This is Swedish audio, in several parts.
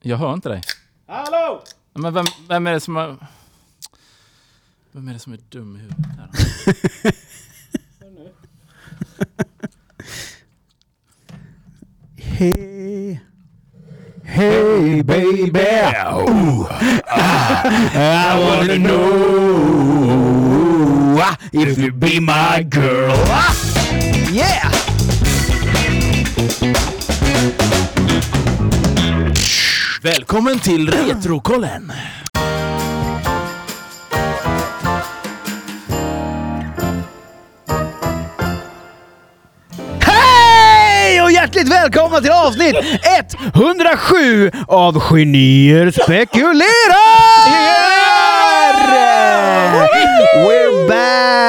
Jag hör inte dig. Hallå! Men vem, vem är det som är... Vem är det som är dum i huvudet här? Hey, hey baby, Ooh, ah, I wanna know if you be my girl. Välkommen till Retrokollen! Hej och hjärtligt välkomna till avsnitt 107 av Genier spekulerar! We're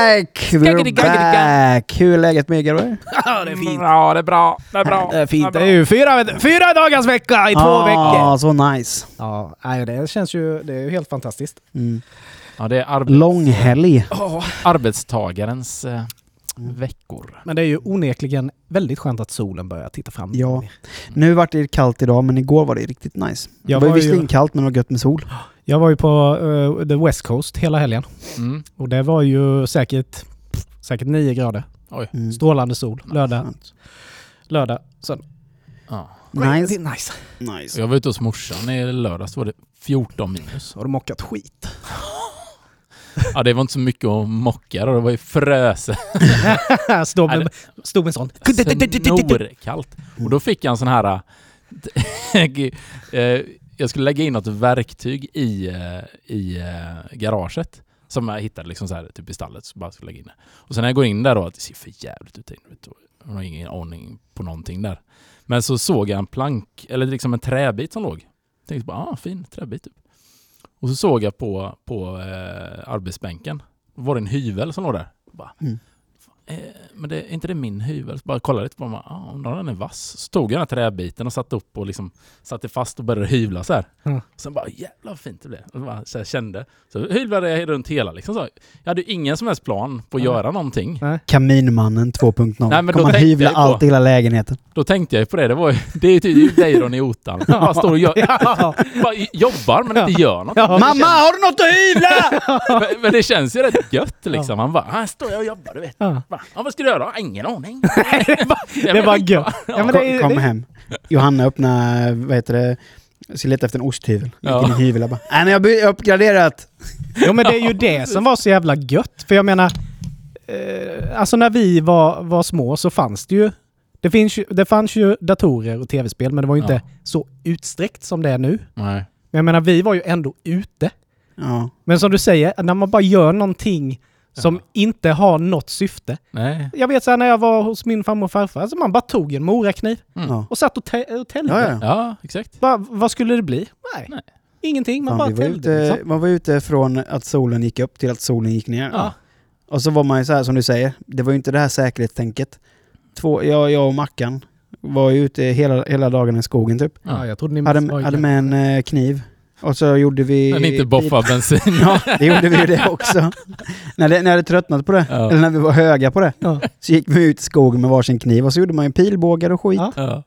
back! We're back! Hur är läget med er grabbar? Ja, det är fint. Ja, det är bra. Det är bra. Det är fint. Det Det är ju fyra, fyra dagars vecka i två ah, veckor. så nice. Ja, det känns ju det är ju helt fantastiskt. Mm. Ja, det är arbe Långhelg. arbetstagarens eh, veckor. Men det är ju onekligen väldigt skönt att solen börjar titta fram. Ja. Nu vart det kallt idag, men igår var det riktigt nice. Det Jag var ju var ju- visserligen kallt, men det var gött med sol. Jag var ju på eh, the West Coast hela helgen Mm. och det var ju säkert, säkert 9 grader. Oj. Mm. Strålande sol. Lördag, lördag, söndag. Ja. Nice. Nice. nice. Jag var ute hos morsan i lördags. var det 14 minus. Har du mockat skit? Ja, det var inte så mycket att mocka då. Det var ju fröse. stod, med, stod med en sån. Snorkallt. Och då fick jag en sån här... jag skulle lägga in något verktyg i, eh, i eh, garaget. Som jag hittade liksom så här, typ i stallet. Så bara skulle lägga in det. Och sen när jag går in där då, att det ser för jävligt ut. där. Jag har ingen aning på någonting där. Men så såg jag en plank, eller liksom en träbit som låg. Jag Tänkte bara, ah, fin träbit typ. Och så såg jag på, på eh, arbetsbänken, var det en hyvel som låg där. Bara, Mm eh, men det, är inte det min hyvel? Så bara kollade lite på den, bara, ah, undrar den är vass. Så tog jag den här träbiten och satte upp och liksom satte fast och började hyvla så här. Mm. Sen bara, jävlar vad fint det blev. Och bara, så jag kände. Så hyvlade jag runt hela liksom. Så. Jag hade ju ingen som helst plan på att Nej. göra någonting. Kaminmannen 2.0. Nej, men då Kommer tänkte hyvla jag på- allt i hela lägenheten. Då tänkte jag ju på det. Det, var ju, det är ju typ Deiron i otan. Bara står och gör, bara jobbar men inte gör något. Mamma, har du något att hyvla? Men, men det känns ju rätt gött liksom. Han bara, här står jag och jobbar du vet. Ja. Ja, vad ska du göra? Ingen aning. Det var gött. Ja, men det, Kom det, hem. Johanna öppnade, vad heter det, ska leta efter en osthyvel. Gick Ja. in i hyvel och bara, nej men jag har uppgraderat. Jo men det är ju det som var så jävla gött. För jag menar, eh, alltså när vi var, var små så fanns det ju det, finns ju, det fanns ju datorer och tv-spel men det var ju inte Ja. så utsträckt som det är nu. Nej. Men jag menar, vi var ju ändå ute. Ja. Men som du säger, när man bara gör någonting som Ja. inte har något syfte. Nej. Jag vet så här, när jag var hos min farmor och farfar, alltså man bara tog en morakniv Mm. och satt och, och täljde. Ja, ja. Ja, exakt. Va, vad skulle det bli? Nej. Nej. Ingenting, man Fan, bara täljde. ute, liksom. man var ute från att solen gick upp till att solen gick ner. Ja. Och så var man ju så här som du säger, det var ju inte det här säkerhetstänket. Två, jag, jag och Mackan var ju ute hela, hela dagen i skogen typ. Ja, jag trodde ni Hade, hade med en eh, kniv. Och så gjorde vi... Men inte boffa bensin. Ja, det gjorde vi ju det också. när, det, när jag hade tröttnat på det, Ja. eller när vi var höga på det, Ja. så gick vi ut i skogen med varsin kniv och så gjorde man ju pilbågar och skit. Ja.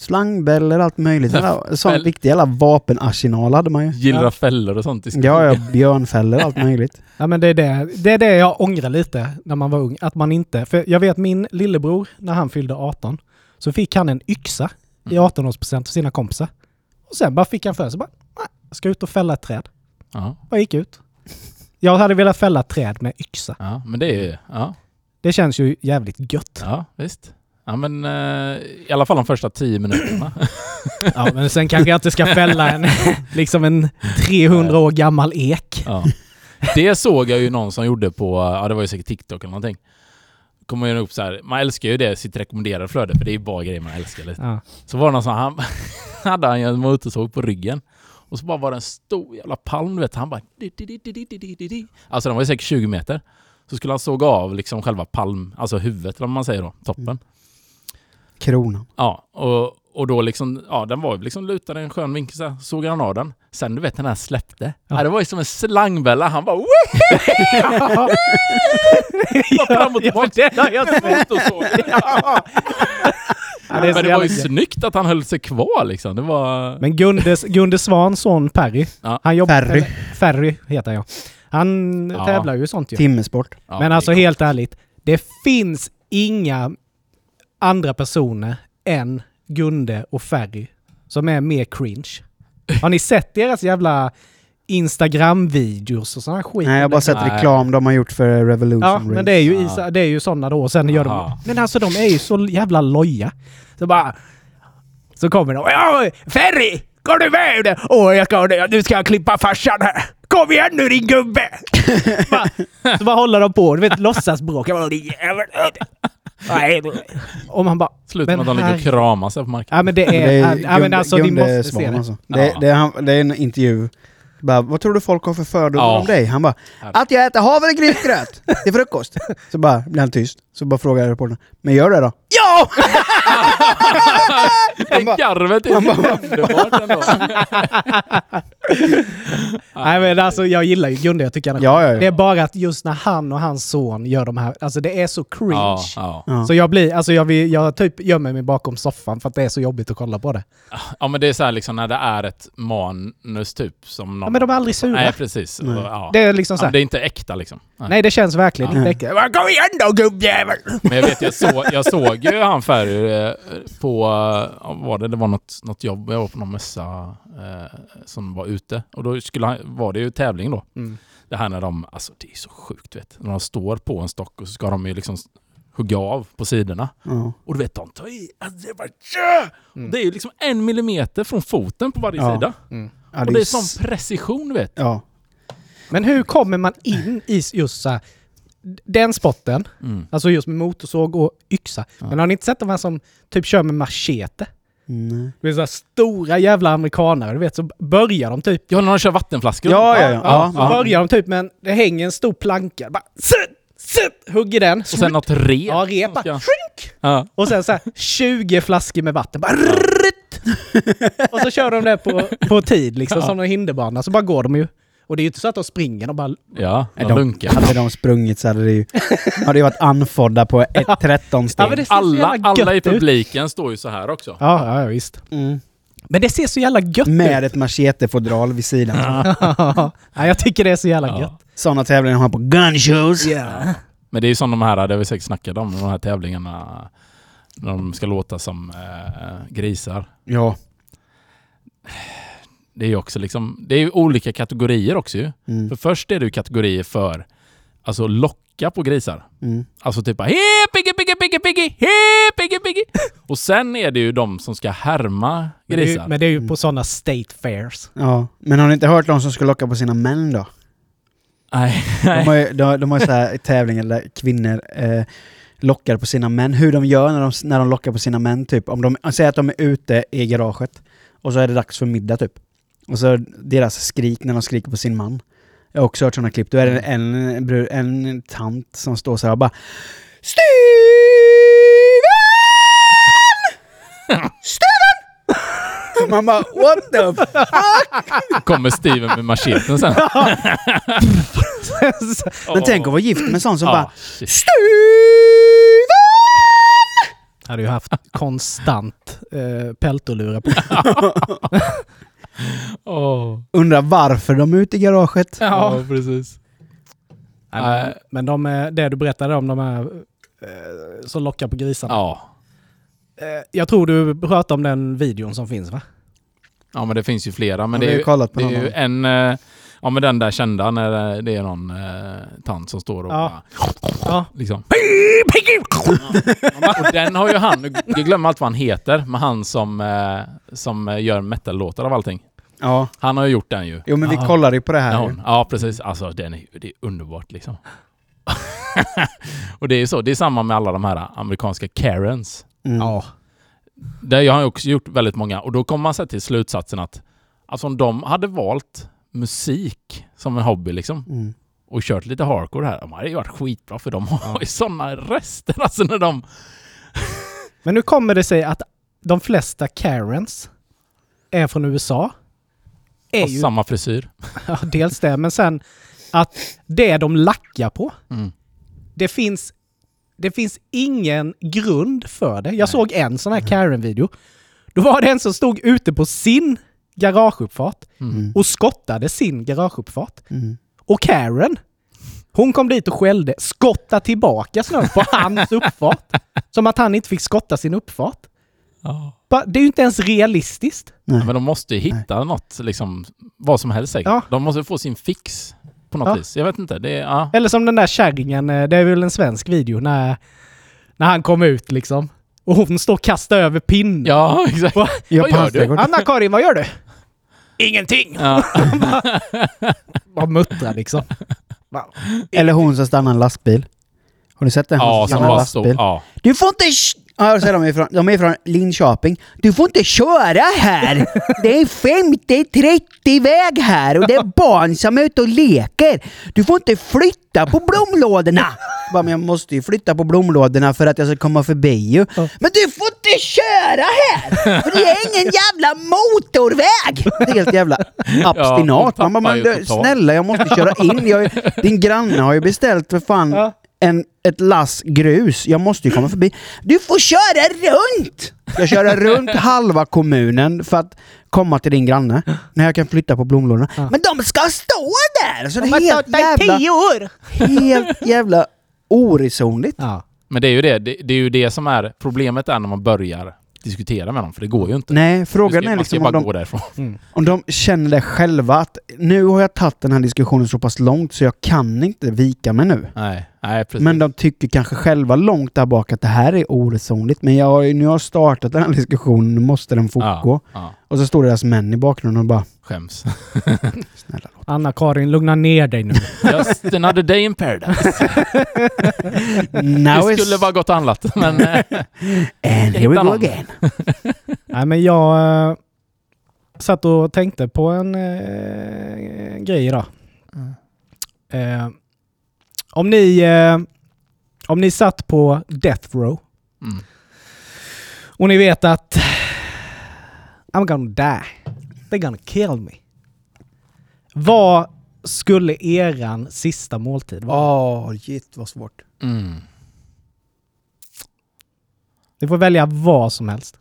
Slangbällor, allt möjligt. Alla, sån Fäll- riktig jävla vapenarsenal hade man ju. Gillra fällor och sånt i skogen. Ja, ja, björnfällor, allt möjligt. Ja men det är det, det är det jag ångrar lite när man var ung. Att man inte, för jag vet min lillebror, när han fyllde 18, så fick han en yxa i Mm. 18-årspresent av sina kompisar. Och sen bara fick han för sig bara, "Nej, jag ska ut och fälla ett träd. Ja. Bara gick ut. Jag hade velat fälla ett träd med yxa. ja, men det är ju... Ja, Det känns ju jävligt gött. ja visst. Ja, men eh, i alla fall de första tio minuterna. Ja, men sen kanske jag inte ska fälla en, liksom en 300 år gammal ek. Ja. Det såg jag ju någon som gjorde på, ja det var ju säkert TikTok eller någonting. Kommer ju upp så här, man älskar ju det, sitt rekommenderade flöde, för det är ju bara grejer man älskar lite. Ja. Så var det någon som, han hade han ju en motorsåg på ryggen. Och så bara var det en stor jävla palm, du vet. Han bara... Alltså den var ju säkert 20 meter. Så skulle han såga av liksom själva palm, alltså huvudet eller vad man säger då, toppen. Kronan. Ja, och, och då liksom, ja den var liksom lutad i en skön vinkel så såg han av den. Sen du vet den här släppte. Ja. Ja. det var ju som en slangbälla, han bara Bara fram och tillbaka. Ja, jag sett. Ja, det Men det var ju snyggt att han höll sig kvar liksom. Det var... Men Gunde, Gunde Svans son Perry, Ja. han jobbar... Ferry. eller, Ferry heter jag. Han Ja. tävlar ju sånt ju. Timmesport. Ja, Men alltså helt ärligt, det finns inga andra personer än Gunde och Ferry som är mer cringe. Har ni sett deras jävla Instagram-videos och sådana skit? Nej, jag har bara sett Nej. reklam de har gjort för Revolution Ja, Race. men det är ju, Ja. i, det är ju sådana då. Sen gör de... Men alltså de är ju så jävla loja. Så bara... Så kommer de. Ja, Ferry! Går du med? Åh, jag ska, nu ska jag klippa farsan här. Kom igen nu din gubbe! bara, så bara håller de på. Du vet, låtsasbråk. Nej. Och man bara... Slutar med att de ligger och kramar sig på marken. Ja men det Det är... ja, men alltså, Gunde måste se det. alltså. Det, Ja. det, är han, det är en intervju. Bara, vad tror du folk har för fördomar Ja. om dig? Han bara att jag äter havregrynsgröt till frukost. Så bara blir han tyst. Så bara frågar reportern. Men gör det då? Ja! Det garvet är underbart ändå. Nej men alltså jag gillar ju Gunde. Jag tycker han är Ja, ja, ja. Det är bara att just när han och hans son gör de här... Alltså det är så cringe. Ja, ja. Så jag blir, alltså jag, vill, jag typ gömmer mig bakom soffan för att det är så jobbigt att kolla på det. ja, men det är så här liksom när det är ett manus typ som någon... Ja, men de är aldrig sura. Nej, precis. Nej. Ja. Det är liksom så här, det är inte äkta liksom. Nej. Nej det känns verkligen Ja. inte. Bara, Kom igen då gubbjävel! Men jag vet, jag, så, jag såg ju han Ferry eh, på, eh, var det, det var något, något jobb, jag var på någon mässa eh, som var ute. Och då skulle han, var det ju tävling då. Mm. Det här när de, alltså det är så sjukt vet. När de står på en stock och så ska de ju liksom hugga av på sidorna. Ja. Och du vet, de tar i, alltså det, är bara, tja! Mm. det är ju liksom en millimeter från foten på varje Ja. sida. Mm. Ja, och det är sån precision vet. Ja. Men hur kommer man in i just så här, den spotten, Mm. alltså just med motorsåg och yxa. Ja. Men har ni inte sett de här som typ kör med machete? Nej. Det är så stora jävla amerikanare, du vet, så börjar de typ... Ja, när de kör vattenflaskor. Ja, ja, ja. Ja, så ja. börjar de typ med en, det hänger en stor planka, bara hugger den. Och sen något rep. Ja, rep bara, Ja. Och sen så här 20 flaskor med vatten. Bara, och så kör de det på, på tid, liksom, Ja. som en hinderbana. Så bara går de ju. Och det är ju inte så att de springer, de bara... Ja, de de- lunkar. Hade de sprungit så hade det ju, hade det varit anfodda på ett 13 steg. Ja, Alla, alla i gött ut. publiken står ju så här också. Ja, ja, visst. Mm. Men det ser så jävla gött Med ut. ett machetefodral vid sidan. ja, jag tycker det är så jävla Ja. gött. Sådana tävlingar har man på gunshows. Men det är ju som de här, det har vi säkert snackat om, de här tävlingarna. När de ska låta som eh, grisar. Ja. Det är ju också liksom, det är olika kategorier också ju. Mm. För först är det ju kategorier för, alltså locka på grisar. Mm. Alltså typ bara Hej piggy piggy piggy piggy! Hej piggy piggy! Och sen är det ju de som ska härma Men det, är ju, grisar. men det är ju på sådana state fairs. Ja. Men har ni inte hört de som ska locka på sina män då? Nej, De har ju, de, de har ju så här tävlingar där kvinnor eh, lockar på sina män. Hur de gör när de, när de lockar på sina män typ. Om de säger att de är ute i garaget och så är det dags för middag typ. Och så deras skrik när de skriker på sin man. Jag har också hört sådana klipp. Då är det en, bru- en tant som står så här och bara Steven! Steven! Man bara what the fuck? Kommer Steven med macheten sen. Men tänk att vara gift med sån som Ja, bara shit. Steven! Hade ju haft konstant eh, peltolurar på. Åh. Undrar varför de är ute i garaget. Ja, precis. Nej, men, men de, är- det du berättade om, de här eh, som lockar på grisarna. Ja. Eh, jag tror du pratade om den videon som finns va? ja, men det finns ju flera. Men Ja, det är har ju, kollat på det är ju en... Ja, men den där kända när det är någon eh, tant som står och Ja. bara, Ja. liksom... och den har ju han, jag glömmer allt vad han heter, men han som, eh, som gör metal-låtar av allting. Ja. Han har ju gjort den ju. Jo men vi Ja. kollade ju på det Ja, här. hon, ja precis. Alltså den är, det är underbart liksom. och det är ju så, det är samma med alla de här amerikanska Karens. Mm. Ja. Jag har ju också gjort väldigt många och då kommer man så här till slutsatsen att alltså om de hade valt musik som en hobby liksom Mm. och kört lite hardcore här, de hade ju varit skitbra för de har ju sådana rester alltså när de... Men nu kommer det sig att de flesta Karens är från USA. Är har ju, samma frisyr. ja, dels det, men sen att det de lackar på, Mm. det finns det finns ingen grund för det. Jag såg en sån här Karen-video. Då var det en som stod ute på sin garageuppfart Mm. och skottade sin garageuppfart. Mm. Och Karen, hon kom dit och skällde, skotta tillbaka snön på hans uppfart. Som att han inte fick skotta sin uppfart. Ja. Det är ju inte ens realistiskt. Nej. Men de måste ju hitta något, liksom, vad som helst säkert. Ja. De måste få sin fix på något Ja. vis. Jag vet inte. Det är, ja. Eller som den där kärringen, eh, det är väl en svensk video, när, när han kom ut liksom. Och hon står och kastar över pinnen. ja, exakt. Va? Jag Vad gör du? Anna-Karin, vad gör du? Ingenting! Ja. Bara muttrar liksom. Eller hon som stannar en lastbil. Har du sett den? ja, som en stod... Ja. Du får inte... Ja, så är de, ifrån, de är från Linköping. Du får inte köra här! Det är 50-30 väg här och det är barn som är ute och leker. Du får inte flytta på blomlådorna! Bara, men jag måste ju flytta på blomlådorna för att jag ska komma förbi ju. Men du får inte köra här! För det är ingen jävla motorväg! Det är helt jävla abstinat. Man bara, men du, snälla jag måste köra in. Jag, din granne har ju beställt för fan Ja. En, ett lass grus. Jag måste ju komma förbi. Du får köra runt! Jag kör runt halva kommunen för att komma till din granne. När jag kan flytta på blomlådorna. Ja. Men de ska stå där! Så det De är har helt stått där i jävla, tio år! helt jävla oresonligt. Ja. Men det är ju det. det. Det är ju det som är problemet är när man börjar diskutera med dem, för det går ju inte. Nej, frågan ska, är liksom om bara de, gå därifrån. om de känner det själva att nu har jag tagit den här diskussionen så pass långt så jag kan inte vika mig nu. Nej, nej precis. Men de tycker kanske själva långt där bak att det här är oresonligt. Men jag nu har jag startat den här diskussionen, nu måste den fortgå. Ja, ja, Och så står deras män i bakgrunden och bara skäms. Snälla låt. Anna-Karin, lugna ner dig nu. Just another day in paradise. Now det skulle bara gått och handlat, men... eh, And here we go again. Nej, men jag uh, satt och tänkte på en eh, grej idag. Eh, om ni eh, om ni satt på Death Row Mm. och ni vet att I'm gonna die. They're gonna kill me. Vad skulle eran sista måltid vara? Åh, shit vad svårt. Mm. Ni får välja vad som helst.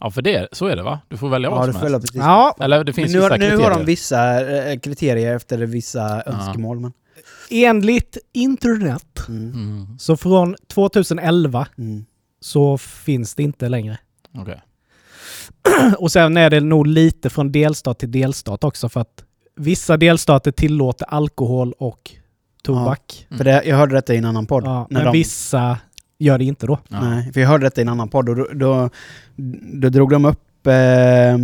Ja, för det, så är det va? Du får välja Ja, vad du som välja helst. precis. Ja, Eller det Men finns nu, har, vissa nu kriterier. har de vissa eh, kriterier efter vissa önskemål. Men, enligt internet mm, Mm. så från 2011 mm. så finns det inte längre. Okej. Och sen är det nog lite från delstat till delstat också för att vissa delstater tillåter alkohol och tobak. För det, jag hörde detta i en annan podd. Ja, när men de, vissa gör det inte då. Ja. Nej, för jag hörde detta i en annan podd och då, då, då drog de upp eh,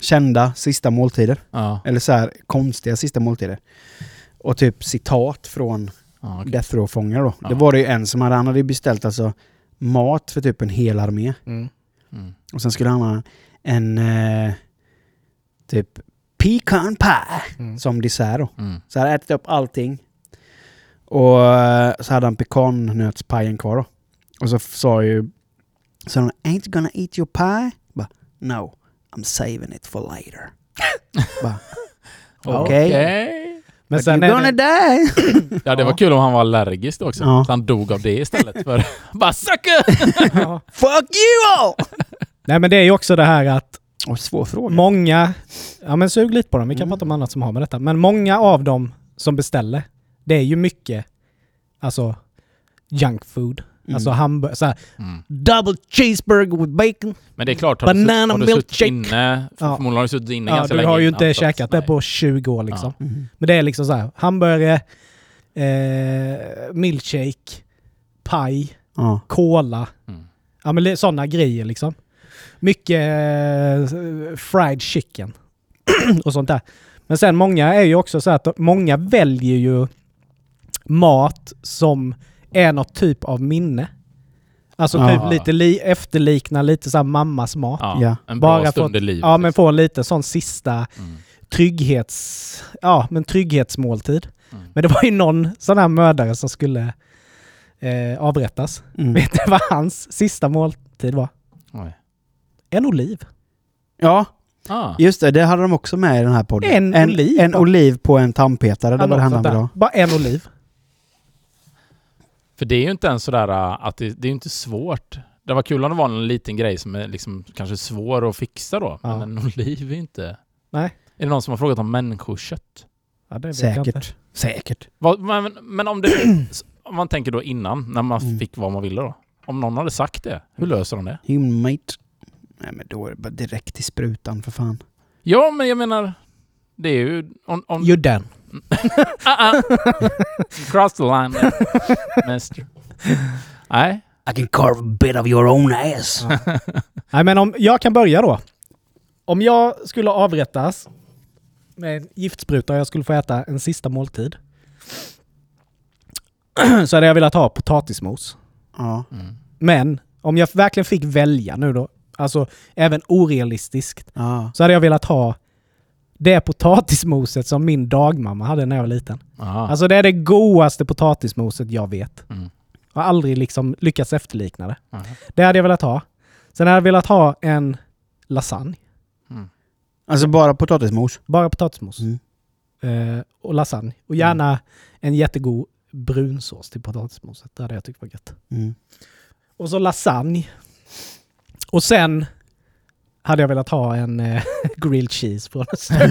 kända sista måltider. Ja. Eller så här konstiga sista måltider. Och typ citat från Ja, okej. Death Row-fångar då. Ja. Det var det ju en som hade, han hade beställt alltså mat för typ en hel armé. Mm. Och sen skulle han ha en eh, typ pecan pie Mm. som dessert då. Mm. Så han hade ätit upp allting. Och eh, så hade han pekannötspajen kvar då. Och så sa ju... Så han ain't gonna eat your pie? Bara, no, I'm saving it for later. Okej. Okej. Men sen you're gonna det, die! Ja, det var kul om han var allergisk också. Ja. Så han dog av det istället för... bara sucker! ja. Fuck you all! Nej men det är ju också det här att Oj, svår fråga. många, ja men sug lite på dem, vi kan Mm. prata om annat som har med detta, men många av dem som beställer, det är ju mycket, alltså junk food. Mm. Alltså hamburgare, såhär Mm. double cheeseburger with bacon. Men det är klart, har du, Banana har du suttit milkshake. inne... För Ja. Förmodligen har du suttit inne Ja, ganska du länge har ju innan, inte att- käkat det på 20 år liksom. Mhm. Men det är liksom så här, hamburgare, eh, milkshake, paj, Ja. cola. Mm. Ja men sådana grejer liksom. Mycket eh, fried chicken och sånt där. Men sen många är ju också så att många väljer ju mat som är något typ av minne. Alltså Ja. typ lite li- efterliknar lite så här mammas mat. Ja, Ja. en bra Bara stund för- i livet. Ja men liksom. få en lite sån sista Mm. trygghets... Ja, men trygghetsmåltid. Mm. Men det var ju någon sån här mördare som skulle eh, avrättas. Mm. Vet du vad hans sista måltid var? Oj. En oliv. ja, Ah. just det. Det hade de också med i den här podden. En en oliv, En oliv på en tandpetare. Det var det han ville ha. Bara en oliv. För det är ju inte ens sådär äh, att det, det är ju inte svårt. Det var kul om det var en liten grej som är liksom kanske svår att fixa då. Ja. Men en oliv är inte... Nej. Är det någon som har frågat om människokött? Ja. Säkert. Säkert. Vad, men, men om det... om man tänker då innan, när man Mm. fick vad man ville då. Om någon hade sagt det, hur löser de det? Human mate. Nej men då är det bara direkt till sprutan för fan. Ja, men jag menar... Det är ju... Om, om, Ju den. Ah, ah. Cross the line there, mister. Nej. I can carve a bit of your own ass. Nej, men om jag kan börja då. Om jag skulle avrättas med en giftspruta och jag skulle få äta en sista måltid. så hade jag velat ha potatismos. Ja. Mm. Men om jag verkligen fick välja nu då, alltså även orealistiskt, Ja. så hade jag velat ha det potatismoset som min dagmamma hade när jag var liten. Aha. Alltså det är det godaste potatismoset jag vet. Mm. Jag har aldrig liksom lyckats efterlikna det. Aha. Det hade jag velat ha. Sen hade jag velat ha en lasagne. Mm. Alltså bara potatismos. Bara potatismos. Mm. Eh, och lasagne. Och gärna en jättegod brunsås till potatismoset. Det hade jag tyckt var gött. Mm. Och så lasagne. Och sen hade jag velat ha en eh, grilled cheese från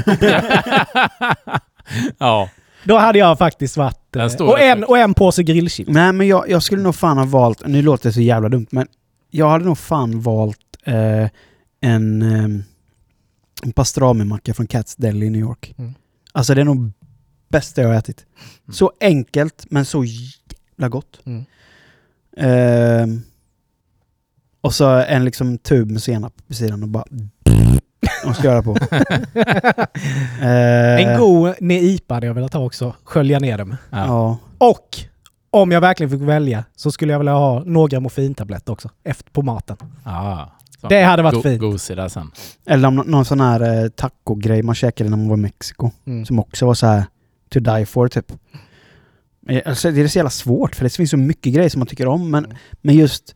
ja. Då hade jag faktiskt varit... Eh, och, en, och en påse grillchips. Nej men jag, jag skulle nog fan ha valt, nu låter det så jävla dumt men jag hade nog fan valt eh, en, eh, en pastrami-macka från Cats Deli i New York. Mm. Alltså det är nog bästa jag har ätit. Mm. Så enkelt men så jävla gott. Mm. Och så en liksom tub med senap vid sidan och bara och sköra på. Ehm, En god neipa hade jag velat ha också. Skölja ner det med. Ja. Ja. Och om jag verkligen fick välja så skulle jag vilja ha några morfintabletter också. Efter på maten. Ja. Så. Det hade varit Go- fint. Gosig där sen. Eller om nå- någon sån här eh, taco-grej man käkade när man var i Mexiko. Mm. Som också var så här to die for typ. Alltså, det är så jävla svårt för det finns så mycket grejer som man tycker om. Men, Mm. men just...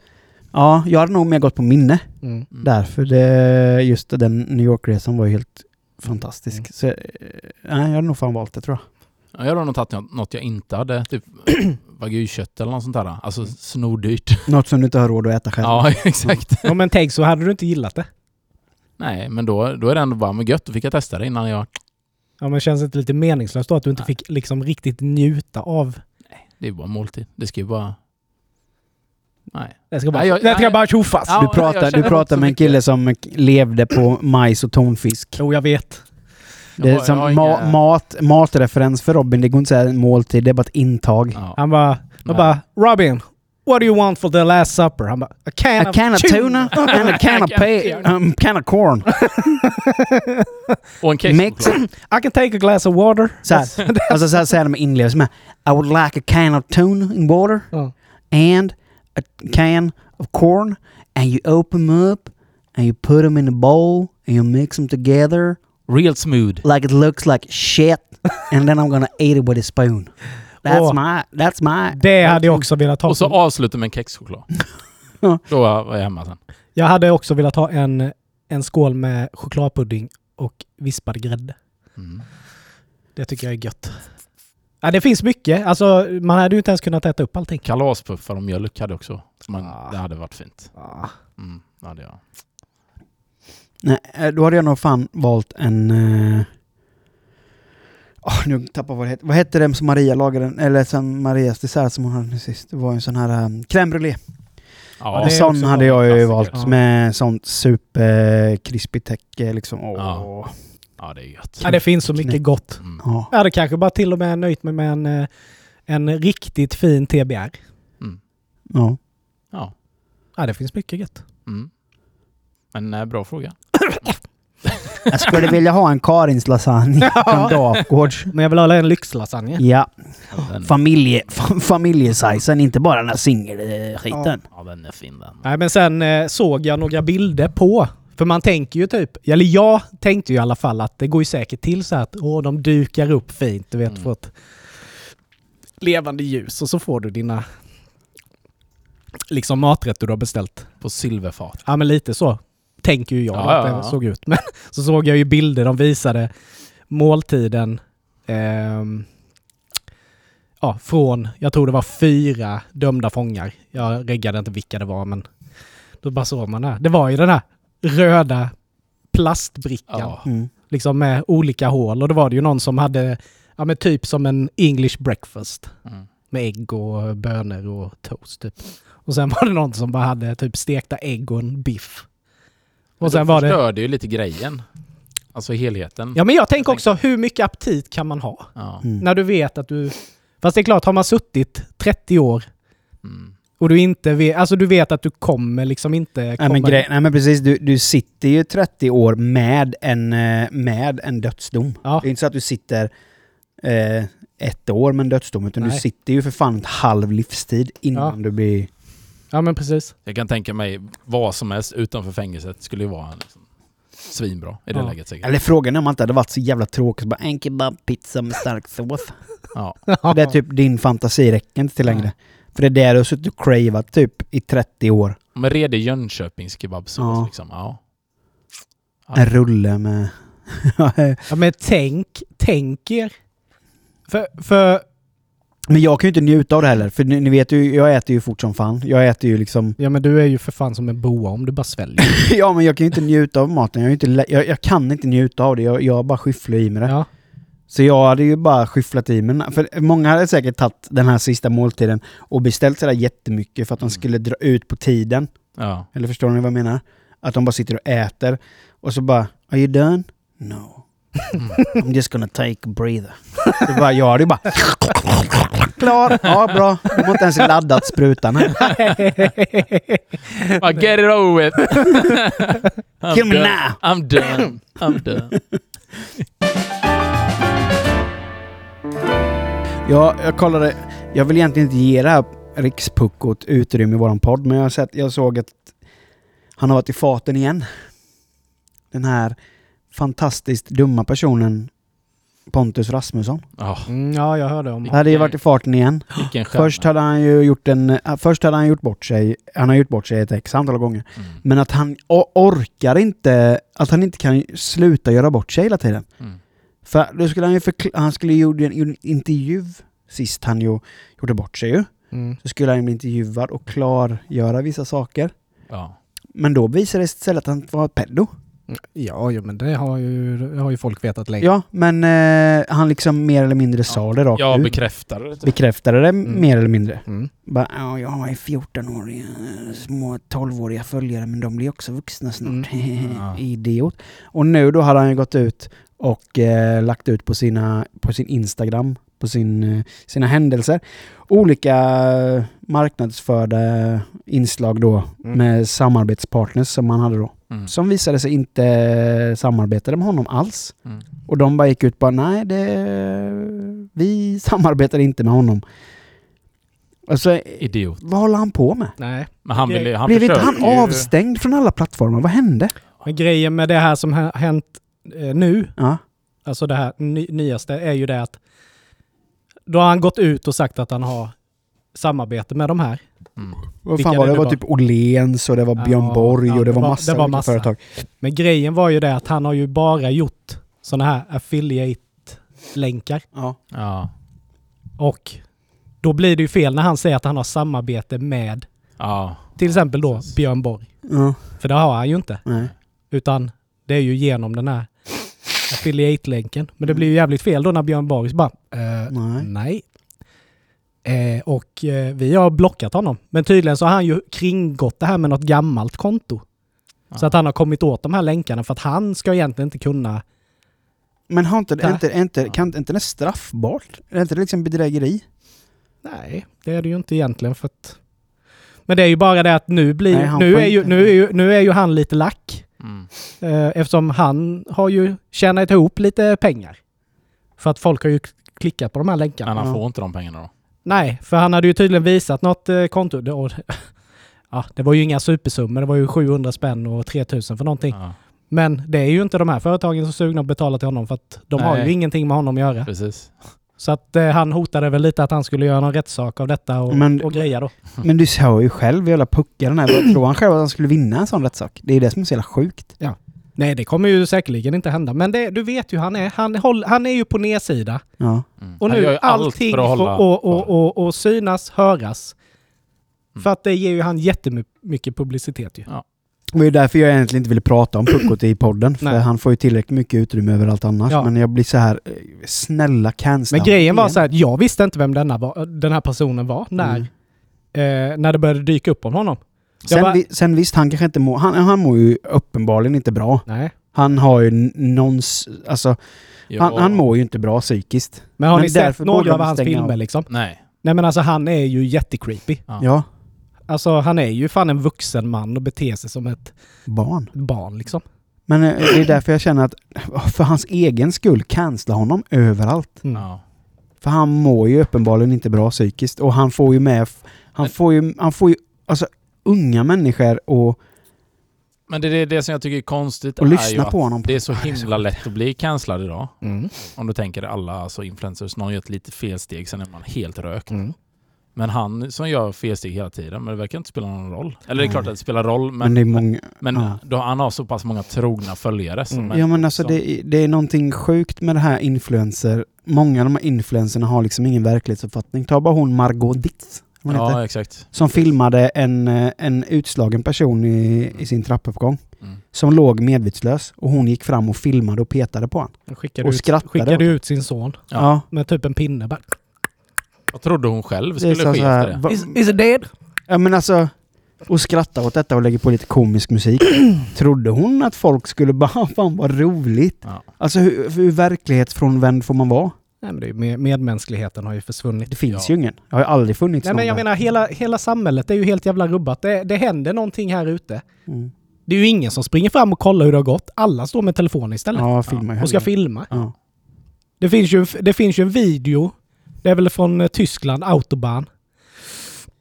Ja, jag hade nog mer gått på minne. Mm. Mm. Därför det, just den New York-resan var ju helt fantastisk. Mm. Så, eh, nej, jag hade nog fan valt det tror jag. Ja, Jag har nog tagit något- jag inte hade. Typ wagyu-kött eller något sånt där. Alltså snordyrt. Något som du inte har råd att äta själv. Ja, exakt. Ja men tänk så hade du inte gillat det. Nej, men då, då är det ändå bara med gött. Då fick jag testa det innan jag... Ja men känns det inte lite meningslöst då att du inte Nej. fick liksom riktigt njuta av... Det är bara en måltid. Det ska ju bara... Nej. Det ska bara, Nej, jag- det ska nej. bara tjoffas. Ja, du pratar, du pratar med en kille som levde på majs och tonfisk. Jo jag vet. Det är som ma- inga- mat, matreferens för Robin. Det går inte att säga måltid, det är bara ett intag. Ja. Han bara, jag bara Robin, what do you want for the last supper? Han bara, a can, A can of tuna and a can of, pay, um, can of corn. Och en Mix. I can take a glass of water. Så här. Och så, så här säger de med inlevelse med I would like a can of tuna in water Ja. and a can of corn and you open them up and you put them in a bowl and you mix them together Real smooth. like it looks like shit and then I'm gonna eat it with a spoon. That's Åh. my, that's my... Det hade jag också velat ha. Och så avsluta med en kexchoklad. Då var jag hemma sen. Jag hade också velat ha en, en skål med chokladpudding och vispad grädde. Mm. Det tycker jag är gött. Ja, det finns mycket. Alltså, man hade ju inte ens kunnat äta upp allting. Kalaspuffar och mjölk hade också. Men Ah. det hade varit fint. Ah. Mm, hade jag. Nej, eh, då hade jag nog fan valt en... Uh... nu tappar jag vad det heter. Vad hette det som Maria lagade? Eller som Marias dessert som hon hade sist? Det var en sån här um, crème brûlée. Ja, är sån hade jag ju valt med sånt superkrispigt täcke liksom. Åh. Ja. Ja, det är gött. Ja, det finns så mycket gott. Mm. Ja. Jag hade kanske bara till och med nöjt mig med en, eh, en riktigt fin TBR. Mm. ja. Ja. Ja, det finns mycket gött. Mm. Men eh, bra fråga. Jag skulle vilja ha en Karins lasagne från Dafgårds. Men jag vill ha en lyxlasagne. Ja, familje, fa- familjesajsen, inte bara den här singelskiten. ja, den är fin den. Nej, men sen eh, såg jag några bilder på. För man tänker ju typ, eller jag tänkte ju i alla fall att det går ju säkert till så att åh, de dukar upp fint, du vet, Mm. för ett levande ljus och så får du dina liksom maträtter du har beställt. På silverfat. Ja men lite så tänker ju jag Ja, att det ja. såg ut. Men så såg jag ju bilder, de visade måltiden. ehm, ja, från, jag tror det var fyra dömda fångar. Jag reggade inte vilka det var men då bara såg man det. Det var ju den här röda plastbrickan. Ja. Mm. Liksom med olika hål och då var det ju någon som hade, ja men typ som en English breakfast. Mm. Med ägg och bönor och toast typ. Och sen var det någon som bara hade typ stekta ägg och en biff. Och sen var det... förstörde ju lite grejen. Alltså helheten. Ja men jag tänker också, hur mycket aptit kan man ha? Ja. Mm. När du vet att du... Fast det är klart, har man suttit 30 år Mm. Och du inte vet... Alltså du vet att du kommer liksom inte Nej komma... men, grej, nej men precis, du, du sitter ju 30 år med en, eh, med en dödsdom. Ja. Det är inte så att du sitter eh, ett år med en dödsdom, utan du Nej. sitter ju för fan ett halv livstid innan Ja. du blir... Ja men precis. Jag kan tänka mig vad som helst utanför fängelset skulle ju vara liksom, svinbra i det Ja. läget säkert. Eller frågan är om inte hade varit så jävla tråkigt, bara en kebabpizza med stark sås. Ja. Det är typ din fantasi räcker inte till längre. För det är det du har suttit och cravat typ i 30 år. Men redig Jönköpings kebabsås Ja. liksom. Ja. Ja. En rulle med... Ja men tänk, tänk er. För, för Men jag kan ju inte njuta av det heller, för ni, ni vet ju, jag äter ju fort som fan. Jag äter ju liksom... ja men du är ju för fan som en boa om du bara sväljer. ja, men jag kan ju inte njuta av maten. Jag, inte, jag, jag kan inte njuta av det. Jag, jag bara skyfflar i mig det. Ja. Så jag hade ju bara skyfflat i mig. För många hade säkert tagit den här sista måltiden och beställt sådär jättemycket för att de Mm. skulle dra ut på tiden. Ja. Eller förstår ni vad jag menar? Att de bara sitter och äter och så bara Are you done? No. I'm just gonna take a breather. Så bara, jag hade ju bara Klar! Ja, bra. De har inte ens laddat sprutan här. Bara, get it over with! I'm Kill me done. now! I'm done. I'm done. Ja, jag kollade. Jag vill egentligen inte ge det här rikspuckot utrymme i våran podd, men jag, har sett, jag såg att han har varit i farten igen. Den här fantastiskt dumma personen Pontus Rasmusson. Ja, Mm, ja, jag hörde om Han hade ju varit i farten igen. Först hade han ju gjort en... Först hade han gjort bort sig. Han har gjort bort sig ett x antal gånger. Mm. Men att han orkar inte... Att han inte kan sluta göra bort sig hela tiden. Mm. För då skulle han ju Han skulle ju gjort en, en intervju sist han ju gjorde bort sig ju. Mm. Så skulle han bli intervjuad och klargöra vissa saker. Ja. Men då visade det sig istället att han var pedo. Ja, jo, men det har ju, det har ju folk vetat länge. Ja, men eh, han liksom mer eller mindre sa det rakt Jag ut. bekräftar det. typ. Bekräftade det Mm. mer eller mindre. Mm. Bara, ja, jag har ju 14-åriga, små 12-åriga följare men de blir också vuxna snart. Ja. Idiot. Och nu då hade han ju gått ut och eh, lagt ut på, sina, på sin Instagram, på sin, eh, sina händelser. Olika marknadsförda inslag då Mm. med samarbetspartners som han hade då. Mm. Som visade sig inte samarbetade med honom alls. Mm. Och de bara gick ut bara nej, det, vi samarbetar inte med honom. Alltså, Idiot. vad håller han på med? Nej. Men han ville han Blev inte han avstängd från alla plattformar? Vad hände? Men grejen med det här som har hänt nu, Ja. alltså det här ny, nyaste, är ju det att då har han gått ut och sagt att han har samarbete med de här. Mm. Vad Vilka fan var det det? Var var? typ Åhléns och det var Ja, Björn Borg ja, och det, det var var- massa det var massa. företag. Men grejen var ju det att han har ju bara gjort sådana här affiliate-länkar. Ja. Ja. Och då blir det ju fel när han säger att han har samarbete med Ja. till exempel då. Björn Borg. ja. För det har han ju inte. Nej. Utan det är ju genom den här affiliate-länken. Men det blir ju jävligt fel då när Björn Borg bara eh, Nej. nej. Eh, och eh, vi har blockat honom. Men tydligen så har han ju kringgått det här med något gammalt konto. Så Ja. att han har kommit åt de här länkarna för att han ska egentligen inte kunna... Men har inte, inte, inte, kan inte det straffbart? Är inte det liksom bedrägeri? Nej, det är det ju inte egentligen för att... Men det är ju bara det att nu blir... Nej, nu, är ju, nu, är ju, nu är ju han lite lack. Mm. Eh, eftersom han har ju tjänat ihop lite pengar. För att folk har ju klickat på de här länkarna. Men han får inte de pengarna då. Nej, för han hade ju tydligen visat något eh, konto. Det, och, ja, det var ju inga supersummor. Det var ju 700 spänn och 3000 för någonting. Ja. Men det är ju inte de här företagen som sugna att betala till honom för att de har ju Nej. ingenting med honom att göra. Precis. Så att eh, han hotade väl lite att han skulle göra någon rättssak av detta och, Men- och greja då. Men du sa ju själv hur jävla här. Vad Tror han själv att han skulle vinna en sån rättssak? Det är det som är så jävla sjukt. Nej, det kommer ju säkerligen inte hända. Men det, du vet ju han är. Han, håll, han är ju på nedsida. Ja. Mm. Och Han nu gör ju allt allting för att får hålla och, och, och, och synas, höras. Mm. För att det ger ju han jättemycket publicitet ju. Ja. Det var ju därför jag egentligen inte ville prata om Puckot i podden. För Nej. han får ju tillräckligt mycket utrymme överallt annars. Ja. Men jag blir så här, eh, snälla cancella Men grejen var så här, att jag visste inte vem denna var, den här personen var när, Mm. eh, när det började dyka upp om honom. Sen, bara- vi, sen visst, han kanske inte mår... Han, han mår ju uppenbarligen inte bra. Nej. Han har ju någons... Alltså, Ja. han, han mår ju inte bra psykiskt. Men har Men ni sett några av hans filmer av. liksom? Nej. Nej men alltså han är ju jättecreepy. Ja. Ja. Alltså han är ju fan en vuxen man och beter sig som ett Barn. barn liksom. Men eh, det är därför jag känner att för hans egen skull, cancella honom överallt. Mm. För han mår ju uppenbarligen inte bra psykiskt. Och han får ju med... Han Men- får ju... Han får ju alltså, unga människor och, Men det är det som jag tycker är konstigt och är lyssna att på honom. det är så himla lätt att bli cancellad idag. Mm. Om du tänker alla alltså influencers, någon gör ett litet felsteg, sen är man helt rökt. Mm. Men han som gör felsteg hela tiden, men det verkar inte spela någon roll. Eller det är klart att det spelar roll, Men, men, det är men, många... ja. då, han har så pass många trogna följare. Som Mm. Ja men alltså som- det, det är någonting sjukt med det här influencer. Många av de här influencerna har liksom ingen verklighetsuppfattning. Ta bara hon Margot Ditz. hon heter, Ja, exakt. Som filmade en, eh, en utslagen person i, i sin trappuppgång. Mm. Som låg medvetslös. Och hon gick fram och filmade och petade på honom. Han skickade, Och ut, skrattade skickade ut sin son. Ja. med typ en pinne bara. Vad trodde hon själv skulle ske efter det? va- Is, is it dead? Ja men alltså... Och skratta åt detta och lägga på lite komisk musik. Trodde hon att folk skulle bara fan vad roligt? Ja. Alltså hur, hur verklighetsfrånvänd får man vara? Nej men det är med, medmänskligheten har ju försvunnit. Det finns Ja. ju ingen. Det har ju aldrig funnits Nej någon men jag där. menar hela, hela samhället är ju helt jävla rubbat. Det, det händer någonting här ute. Mm. Det är ju ingen som springer fram och kollar hur det har gått. Alla står med telefonen istället. Ja, filma och ska filma. Ja. Det finns, ju, det finns ju en video, det är väl från eh, Tyskland, Autobahn.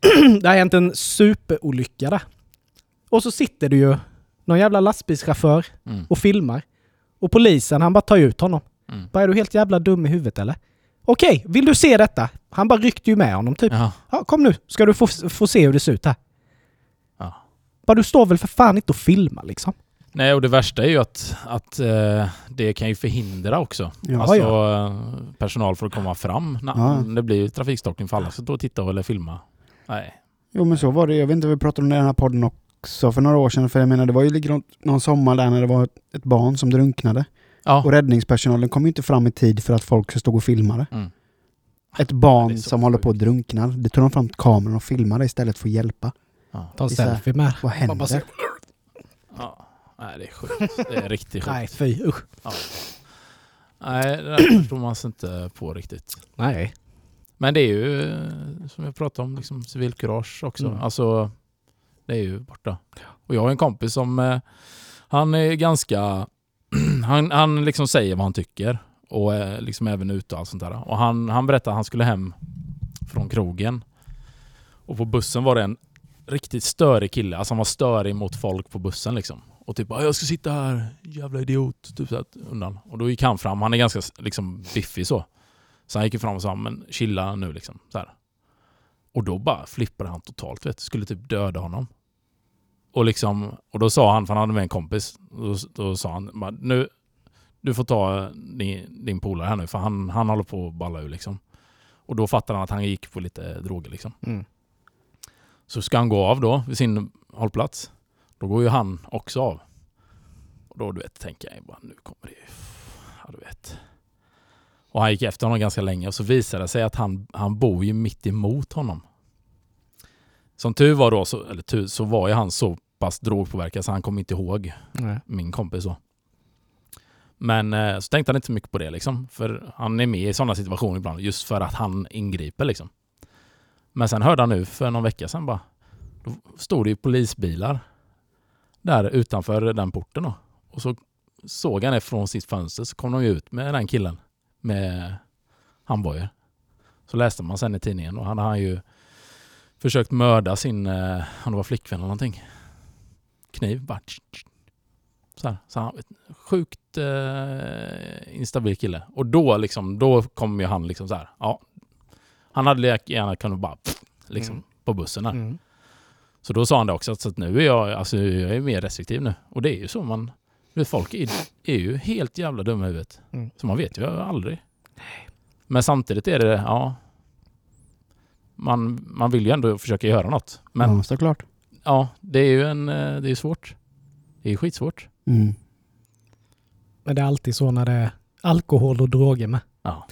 det har hänt en superolycka där. Och så sitter det ju någon jävla lastbilschaufför Mm. och filmar. Och polisen, han bara tar ut honom. Mm. Bara, är du helt jävla dum i huvudet eller? Okej, vill du se detta? Han bara ryckte ju med honom typ. Ja. Ja, kom nu, ska du få, få se hur det ser ut här. Ja. Bara du står väl för fan inte och filmar liksom. Nej, och det värsta är ju att, att eh, det kan ju förhindra också. Ja, alltså ja. eh, personal för att komma fram. när Ja. Det blir ju trafikstockning för alla så då titta eller filma. Nej. Jo men så var det. Jag vet inte, vi pratade om det i den här podden också för några år sedan. För jag menar det var ju någon sommar där när det var ett, barn som drunknade. Ja. Och räddningspersonalen kom ju inte fram i tid för att folk stod och filmade. Mm. Ett barn som håller på att sjukt. drunkna. Det tog de fram kameran och filmade istället för att hjälpa. Ja. Ta en selfie med. Vad händer? ja. Nej, det är sjukt. Det är riktigt sjukt. Nej, fy usch. Ja. Nej, det där förstår man sig inte på riktigt. Nej. Men det är ju, eh, som jag pratade om, liksom civilkurage också. Mm. Alltså, det är ju borta. Och jag har en kompis som, eh, han är ganska, han, han liksom säger vad han tycker. Och liksom även ute och allt sånt där. Och han, han berättade att han skulle hem från krogen. Och på bussen var det en riktigt störig kille. Alltså han var störig mot folk på bussen liksom. Och typ jag ska sitta här, jävla idiot. Typ så här, undan. Och då gick han fram, han är ganska liksom biffig så. Så han gick fram och sa, men chilla nu liksom. Så här. Och då bara flippade han totalt, vet. Skulle typ döda honom. Och liksom, och då sa han, för han hade med en kompis, då, då sa han, nu, du får ta din, din polare här nu, för han, han håller på att balla ur liksom. Och då fattade han att han gick på lite droger liksom. Mm. Så ska han gå av då vid sin hållplats. Då går ju han också av. Och då du vet, tänker jag bara, nu kommer det. Ja, du vet. Och han gick efter honom ganska länge och så visade det sig att han, han bor ju mitt emot honom. Som tur var då, så, eller tur, så var ju han så pass drogpåverkad så han kom inte ihåg Nej. min kompis då. Men eh, så tänkte han inte så mycket på det liksom. För han är med i sådana situationer ibland just för att han ingriper liksom. Men sen hörde han nu för någon vecka sedan bara. Då stod det ju polisbilar där utanför den porten då. Och så såg han det från sitt fönster så kom de ut med den killen med handbojor. Så läste man sen i tidningen och han har ju försökt mörda sin, eh, det var flickvän eller någonting. Kniv bara. Så här, så han, sjukt eh, instabil kille. Och då liksom, då kom ju han liksom så här, ja. Han hade lika gärna kunnat bara, pff, liksom, Mm. på bussen här. Mm. Så då sa han det också, att, så att nu är jag, alltså jag är mer restriktiv nu. Och det är ju så man, Folk är, är ju helt jävla dumma i huvudet. Mm. Så man vet ju aldrig. Men samtidigt är det, ja... Man, man vill ju ändå försöka göra något. Men ja, såklart. ja, det är ju en, eh, det är svårt. Det är skitsvårt. Mm. Men det är alltid så när det är alkohol och droger med. Ja.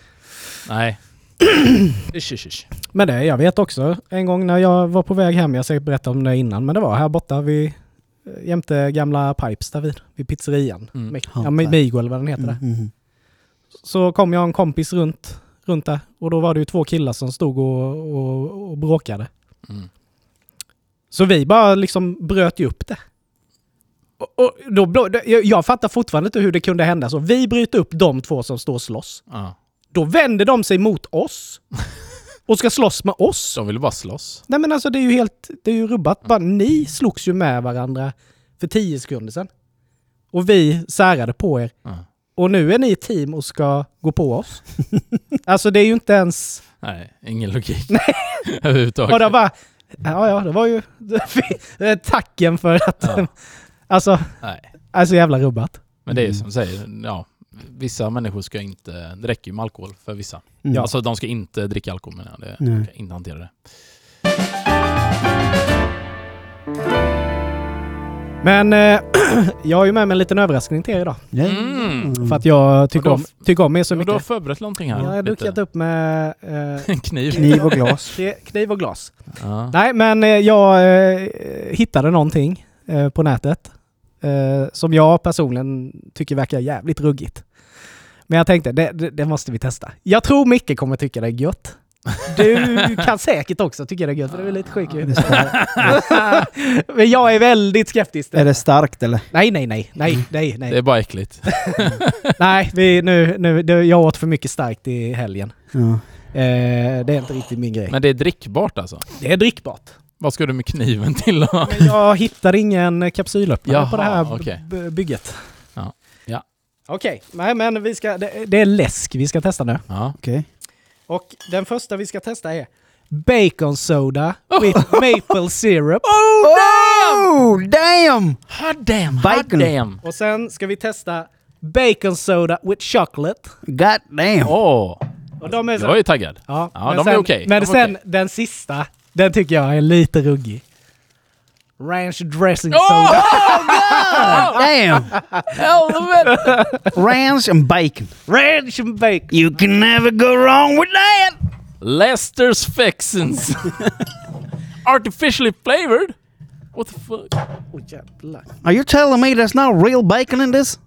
Nej. Ish, ish, ish. Men det, jag vet också en gång när jag var på väg hem, jag har säkert berättat om det innan, men det var här borta vid eh, jämte gamla Pipes där vid, vid pizzerian. Mm. Ja. Migo eller vad den heter Mm. där. Mm. Så kom jag en kompis runt, runt där och då var det ju två killar som stod och, och, och bråkade. Mm. Så vi bara liksom bröt ju upp det. Och, och då, då, jag, jag fattar fortfarande inte hur det kunde hända så. Vi bryter upp de två som står och slåss. Ja. Då vänder de sig mot oss och ska slåss med oss. De vill bara slåss. Nej men alltså det är ju helt, det är ju rubbat. Bara, ni slogs ju med varandra för tio sekunder sedan. Och vi särade på er. Ja. Och nu är ni ett team och ska gå på oss. alltså det är ju inte ens... Nej, ingen logik. Överhuvudtaget. Och det bara... Ja, ja, det var ju... Tacken för att... Ja. Alltså, Nej. alltså jävla rubbat. Men det är ju Mm. som du säger, ja, vissa människor ska inte, det räcker ju med alkohol för vissa. Mm. Alltså de ska inte dricka alkohol menar jag, det, de kan inte hantera det. Men eh, jag har ju med mig en liten överraskning till er idag. Ja. Mm. För att jag tycker om, tycker om er så Men du har mycket. förberett någonting här. Jag har dukat upp med eh, kniv. Kniv och glas. kniv och glas. Ja. Nej, men eh, jag eh, hittade någonting eh, på nätet eh, som jag personligen tycker verkar jävligt ruggigt. Men jag tänkte, det, det, det måste vi testa. Jag tror Micke kommer tycka det är gött. Du kan säkert också tycka det är gött, för du är lite sjuk starkt. Men jag är väldigt skeptisk. Är det starkt eller? Nej, nej, nej, nej, nej, Det är nej. bara äckligt. Nej, vi, nu, nu, jag åt för mycket starkt i helgen. Ja. Eh, det är inte riktigt min grej. Men det är drickbart alltså. det är drickbart. Vad ska du med kniven till då? Men jag hittade ingen kapsylöppnare Jaha, på det här b- bygget. Okej, nej men vi ska, det, det är läsk vi ska testa nu. Ja. Okej. Och den första vi ska testa är Bacon soda with maple syrup. Oh, damn! Hot damn! Bacon. damn! Och sen ska vi testa Bacon soda with chocolate. God damn! Åh! Och de är så, Jag är ju taggad. ja, Ja, men de sen, är okej. Men De är sen den sista, den tycker jag är lite ruggig. Ranch dressing Oh soda. Oh, damn! Helvete! Ranch and bacon. Ranch and bacon. You can never go wrong with that! Lester's Fixins. Artificially flavored? What the fuck? Oh. Are you telling me there's no real bacon in this?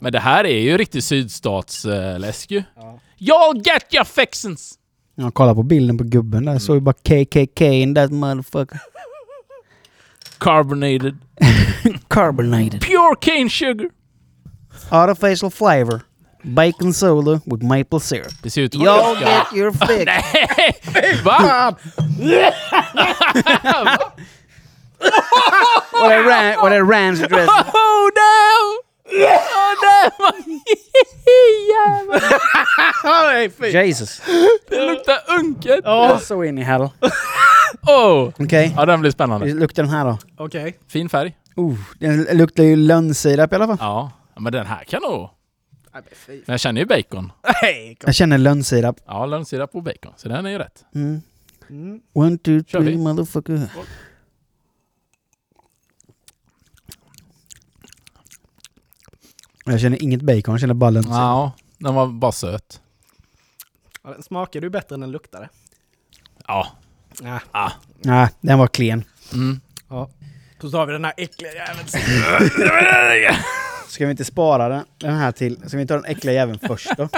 Men det här är ju riktigt sydstatsläsk ju. Y'all get your fixins! Jag kollar på bilden på gubben där, såg ju bara KKK in that motherfucker. Carbonated. Carbonated. Pure cane sugar. Artificial flavor. Bacon soda with maple syrup. Det ser ut som... Y'all get your fix. Nej! Va? What a, ran- what a ranch dressing. Oh damn! Oh! Jävlar! Jesus. Det luktar unket! Oh. Så in i hell. Oh! Okej. Ja, den blir spännande. Luktar den här då? Okej. Fin färg. Uh, den luktar ju lönnsirap i alla fall. Ja. Ja, men den här kan nog... Men jag känner ju bacon. Nej, kom. Jag känner lönnsirap. Ja, lönnsirap och bacon. Så den är ju rätt. Mm. Mm. One, two, Kör three, motherfucker. Jag känner inget bacon, jag känner bara lönnsirap. Ja, den var bara söt. Ja, den smakade ju bättre än den luktade. Ja. Ja. Ah. Nej, den var klen. Mm. ja. Så tar vi den här äckliga jäveln. Ska vi inte spara den, den här till... Ska vi ta den äckliga jäveln först då?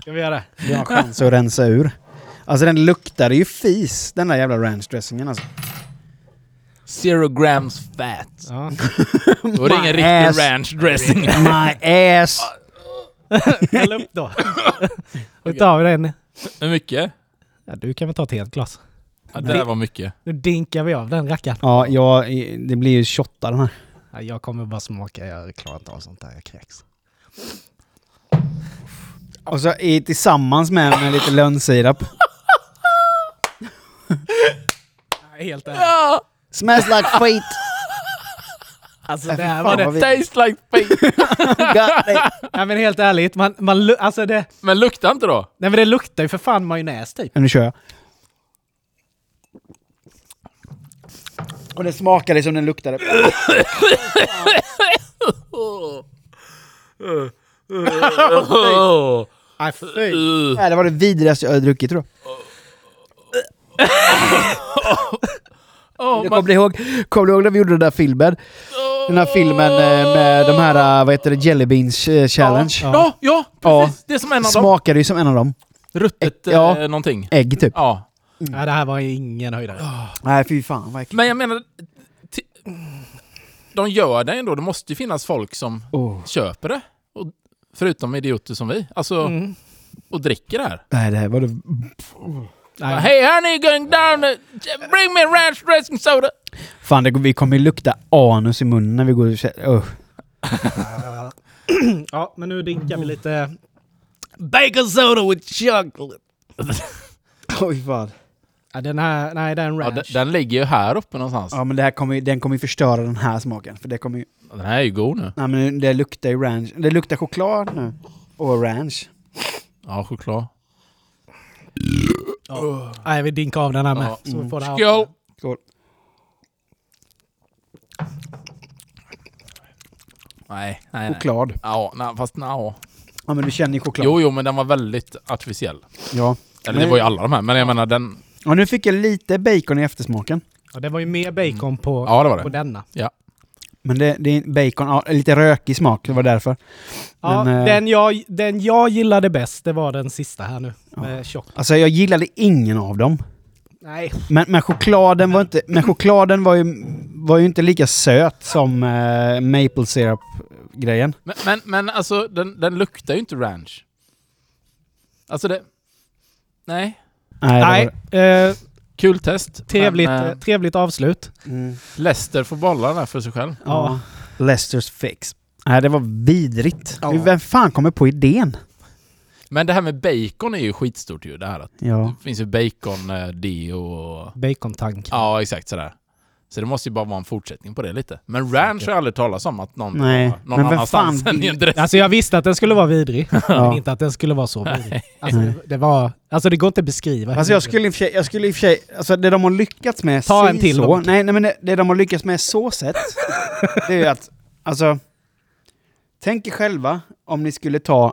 Ska vi göra det? Vi har en chans att rensa ur. Alltså den luktade ju fis, den där jävla ranch-dressingen alltså. Zero grams fat. Ja. Då är det ingen riktig ass. ranch dressing. My ass! Häll upp då. Då tar vi den. Hur mycket? Ja, du kan väl ta ett helt glas. Ja, det där var mycket. Nu dinkar vi av den rackaren. Ja, jag, det blir ju shotta den här. Ja, jag kommer bara smaka, jag klarar inte av sånt där, jag kräks. Och så i, tillsammans med, med lite lönnsirap. Helt ärligt. Ja! Smells like feet! Alltså det här var det. vi- Tastes like feet. Ja, men helt ärligt, man, man, alltså det, Men luktar inte då? nej, men det luktar ju för fan majonnäs typ. Nu kör jag. Och det smakade som den luktade. Nej, fy. Nej, det var det vidrigaste jag har druckit tror jag. Oh, Jag kommer du ihåg, kommer du ihåg när vi gjorde den där filmen? Den här filmen eh, med de här, eh, vad heter det, Jelly Beans eh, Challenge. Ja, ja, Ja. precis. Det är som en av dem. Smakade ju som en av dem. Ruttet Ja. eh, någonting. Ägg typ. Ja. Nej, det här var ju ingen höjdare. Nej fy fan vad. Men jag menar... De gör det ändå. Det måste ju finnas folk som Oh. köper det. Och, förutom idioter som vi. Alltså, Mm. och dricker det här. Nej det här var det... Nej. Hey honey, going down Bring me ranch dressing soda! Fan det, vi kommer ju lukta anus i munnen när vi går och oh. Ja, men nu drinkar vi lite bacon soda with chocolate. Oj fan. Ja, den här, nej den Ja, ranch. den, den ligger ju här uppe någonstans. Ja men det här kommer, den kommer ju förstöra den här smaken. För det kommer ju... Den här är ju god nu. Nej men det luktar ju ranch. Det luktar choklad nu. Och ranch. Ja, choklad. Ja. Nej, vi drinkar av den här med. Ja. Så vi får det här. Skål! Skål. Nej, nej, nej. Choklad. Ja, nej, fast nej. Ja men du känner ju choklad. Jo, jo, men den var väldigt artificiell. Ja. Eller det var ju alla de här, men jag menar den... Och nu fick jag lite bacon i eftersmaken. Ja, det var ju mer bacon på, Ja, det var på det. denna. Men det, det är bacon, ja, lite rökig smak, det var därför. Ja, Men, eh, den, jag, den jag gillade bäst, det var den sista här nu. Med tjock. Alltså jag gillade ingen av dem. Nej. Men, men chokladen var inte, men chokladen var ju, var ju inte lika söt som eh, maple syrup-grejen. Men, men, men alltså, den, den luktar ju inte ranch. Alltså det... Nej. Nej, det Nej. var Eh, Kul test. trevligt, Men, eh, eh, trevligt avslut. Mm. Leicester får bollar där för sig själv. Ja. Leicesters fix. Nej, det var vidrigt. Ja. Vem fan kommer på idén? Men det här med bacon är ju skitstort ju. Det här att Ja. det finns ju bacon, eh, deo och... Bacontank. Ja, exakt sådär. Så det måste ju bara vara en fortsättning på det lite. Men ranch har jag aldrig talat om att någon, Nej, någon men annanstans fan än i en dress. Alltså jag visste att den skulle vara vidrig, men inte att den skulle vara så vidrig. Alltså, det, det var... Alltså det går inte att beskriva. Alltså jag skulle i och för sig, jag skulle i och för sig, alltså det de har lyckats med Ta en till så, nej, nej men det, det de har lyckats med så sätt, det är ju att, alltså, tänk er själva om ni skulle ta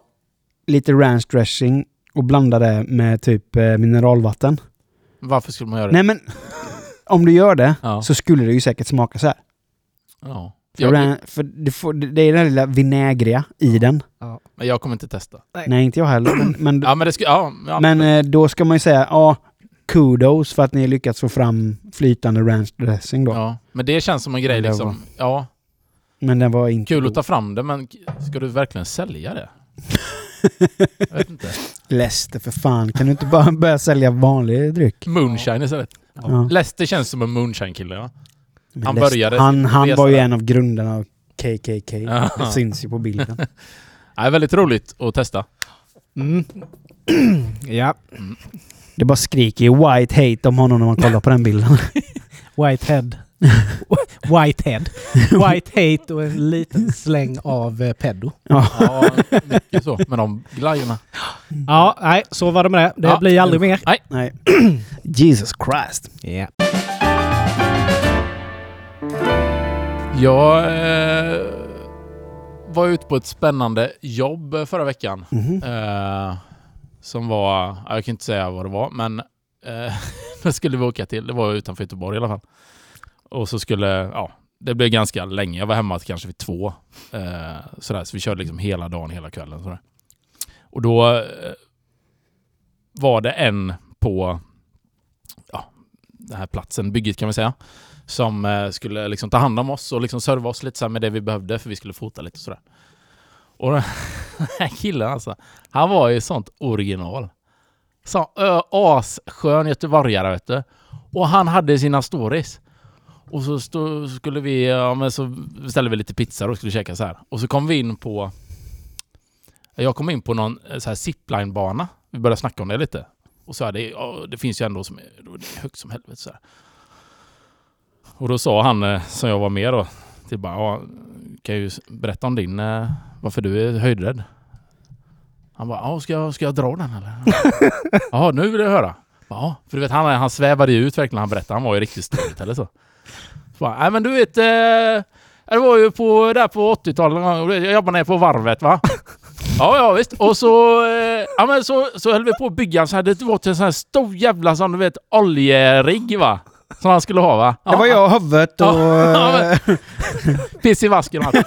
lite ranch dressing och blanda det med typ eh, mineralvatten. Varför skulle man göra det? Nej men, om du gör det Ja. så skulle det ju säkert smaka så här. ja. För, Jag, ran, för det, får, det är den lilla vinägriga i den. men jag kommer inte testa. Nej, inte jag heller. Men, men, Ja, men det ska... Ja, ja, men eh, då ska man ju säga, ja, kudos för att ni har lyckats få fram flytande ranch dressing då. ja. Men det känns som en grej liksom. var- Ja, Men den var inte kul god. att ta fram det, men ska du verkligen sälja det? jag vet inte. Leicester för fan, kan du inte bara börja sälja vanlig dryck? Moonshine istället. Ja. Lester känns som en moonshine-kille. Ja. Han började Han, han var ju där. en av grundarna av KKK. Ja. Det syns ju på bilden. Ja, väldigt roligt att testa. Mm. ja, Det bara skriker ju white hate om honom när man kollar på den bilden. Whitehead. Whitehead. White hate och en liten släng av eh, pedo. Ja. Ja, mycket så. Men de glajjorna. Ja, nej, så var det med det. Det Ja. blir aldrig mer. Nej. Jesus Christ. Ja. Jag eh, var ute på ett spännande jobb förra veckan. Mhm. Eh, som var, ja, jag kan inte säga vad det var, men eh, det skulle vi åka till. Det var utanför Göteborg i alla fall. Och så skulle, ja, det blev ganska länge. Jag var hemma till kanske vid två. Eh, sådär, så vi körde liksom hela dagen, hela kvällen. Sådär. Och då eh, var det en på ja, den här platsen, bygget kan vi säga, som eh, skulle liksom ta hand om oss och liksom serva oss lite så med det vi behövde för vi skulle fota lite och sådär. Och den här killen alltså, han var ju sånt original. Så ö, asskön göteborgare vet du. Och han hade sina stories. Och så stå, skulle vi, ja men så beställde vi lite pizza och skulle käka så här. Och så kom vi in på... Jag kom in på någon eh, så här zipline-bana. Vi började snacka om det lite. Och så här, det, ja, det finns ju ändå som är, det är högt som helvete så här. Och då sa han, eh, som jag var med då, till bara, ja, kan ju berätta om din, eh, varför du är höjdrädd. Han bara, ja, ska jag, ska jag dra den eller? Ja, nu vill jag höra. Ja, för du vet han, han svävade ju ut verkligen när han berättade. Han var ju riktigt stolt eller så bara, Nej men du vet, eh, det var ju på, där på 80-talet, någon gång, jag jobbade nere på varvet va? Ja, ja visst. Och så, eh, ja, men så, så höll vi på att bygga så här, det var till en sån här stor jävla sån, du vet, oljerigg va? Som han skulle ha va? Det var jag, huvudet och... Ja, eh, Piss i vasken och allt.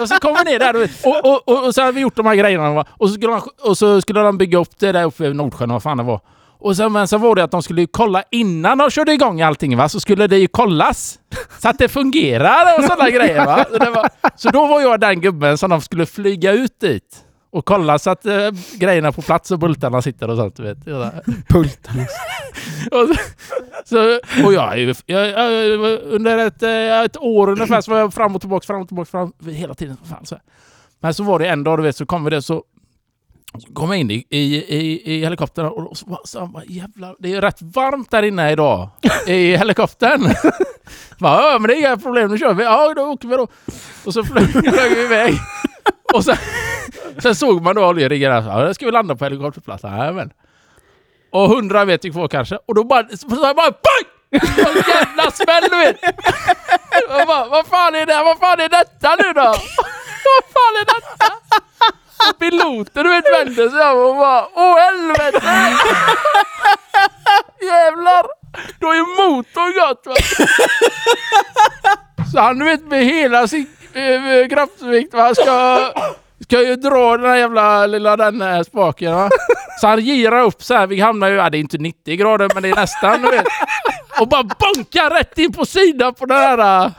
och så kom vi ner där du vet. Och, och, och, och så hade vi gjort de här grejerna va? och så skulle han, och så skulle de bygga upp det där uppe i Nordsjön, vad fan det var. Och sen, men sen var det att de skulle ju kolla innan de körde igång allting va, så skulle det ju kollas. Så att det fungerar och sådana grejer va. Så, var, så då var jag den gubben som de skulle flyga ut dit. Och kolla så att eh, grejerna på plats och bultarna sitter och sånt vet. Ja, Pultarna. och, så, så, och jag, jag, jag, under ett, eh, ett år ungefär så var jag fram och tillbaka, fram och tillbaka, fram, hela tiden. Fan, så här. Men så var det en dag, du vet, så kom vi det så så kom jag in i, i, i, i helikoptern och så, så bara, jävlar, det är rätt varmt där inne idag i helikoptern. bara, ja, men det är inga problem, nu kör vi. Ja, då åker vi då. Och så flög, flög vi iväg. Och sen, sen såg man då oljeriggen där. Ja, där ska vi landa på helikopterplatsen. Jajamän. Och hundra meter kvar kanske. Och då bara, så jag bara BANG! Så jävla smäll du vet! Bara, vad fan är det? Vad fan är detta nu då? vad fan är detta? Och piloten du vet vände sig om och bara, åh helvete! Jävlar! Då har ju motorn gått va! Så han du vet med hela sin eh, eh, äh, kraftvikt va, ska, ska ju dra den här jävla lilla den här spaken va. Så han girar upp så här. Vi hamnar ju, ja det är inte 90 grader men det är nästan du vet. Och bara bankar rätt in på sidan på den här...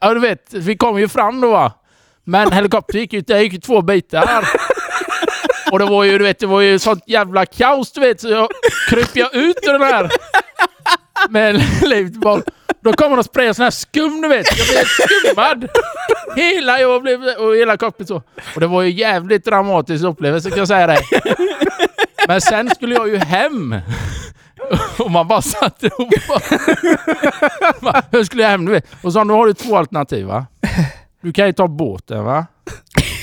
Ja du vet, vi kom ju fram då va. Men helikoptern gick ju, det gick ju två bitar. Och det var ju, du vet, det var ju sånt jävla kaos du vet. Så jag kryp jag ut ur den här med livet bak. Då kommer de och sprayar sån här skum du vet. Jag blev skummad. Hela jag blev, och hela kroppen så. Och det var ju jävligt dramatisk upplevelse kan jag säga dig. Men sen skulle jag ju hem. Och man bara satt ihop. Hur skulle jag hem? Du vet. Och så nu har du två alternativ va? Du kan ju ta båten va?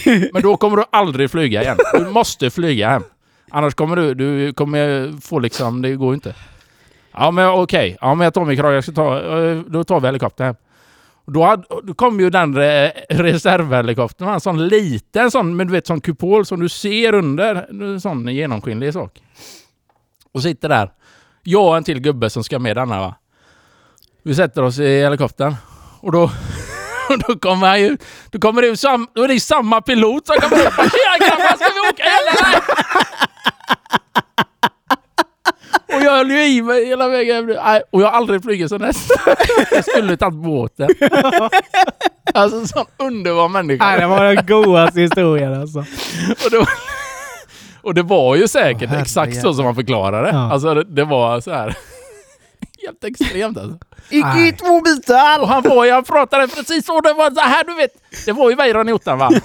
Men då kommer du aldrig flyga igen. Du måste flyga hem. Annars kommer du, du kommer få liksom, det går inte. Ja men okej, ja men jag tar min krage, jag ska ta, eh, då tar vi helikoptern hem. Då, hade, då kom ju den re, reservhelikoptern, en sån liten sån, men du vet sån kupol som du ser under, en sån genomskinlig sak. Och sitter där. Jag och en till gubbe som ska med denna va. Vi sätter oss i helikoptern. Och då, då kommer han ju, då kommer det ju sam, då är det samma pilot som kommer upp och Tjena grabbar, ska vi åka eller? Och jag höll ju i mig hela vägen hem. Nej, Och jag har aldrig flugit så näst. Jag skulle tagit båten. Alltså en sån underbar människa. Nej, det var den godaste historien alltså. Och det var, och det var ju säkert Åh, exakt så som man förklarade det. Ja. Alltså det, det var så här. Helt extremt alltså. Gick i två bitar! Och han var han pratade precis så. Det var så här du vet. Det var ju Weiron i ottan va?